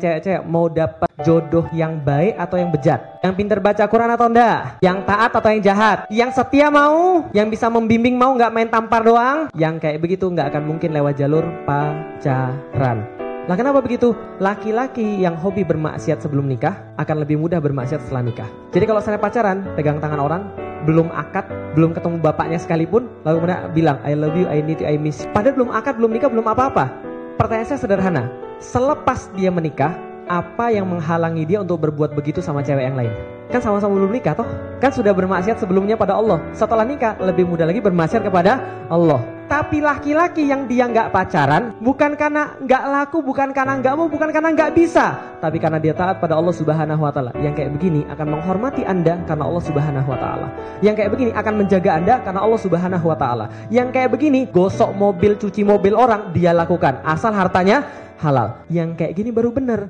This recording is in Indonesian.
Cewek-cewek mau dapat jodoh yang baik atau yang bejat? Yang pinter baca Quran atau enggak? Yang taat atau yang jahat? Yang setia mau? Yang bisa membimbing mau nggak main tampar doang? Yang kayak begitu nggak akan mungkin lewat jalur pacaran. Lah kenapa begitu? Laki-laki yang hobi bermaksiat sebelum nikah akan lebih mudah bermaksiat setelah nikah. Jadi kalau saya pacaran, pegang tangan orang, belum akad, belum ketemu bapaknya sekalipun, lalu kemudian bilang I love you, I need you, I miss. Padahal belum akad, belum nikah, belum apa-apa. Pertanyaan saya sederhana, selepas dia menikah, apa yang menghalangi dia untuk berbuat begitu sama cewek yang lain? Kan sama-sama belum nikah toh? Kan sudah bermaksiat sebelumnya pada Allah. Setelah nikah lebih mudah lagi bermaksiat kepada Allah. Tapi laki-laki yang dia nggak pacaran bukan karena nggak laku, bukan karena nggak mau, bukan karena nggak bisa, tapi karena dia taat pada Allah Subhanahu Wa Taala. Yang kayak begini akan menghormati anda karena Allah Subhanahu Wa Taala. Yang kayak begini akan menjaga anda karena Allah Subhanahu Wa Taala. Yang kayak begini gosok mobil, cuci mobil orang dia lakukan asal hartanya halal. Yang kayak gini baru bener.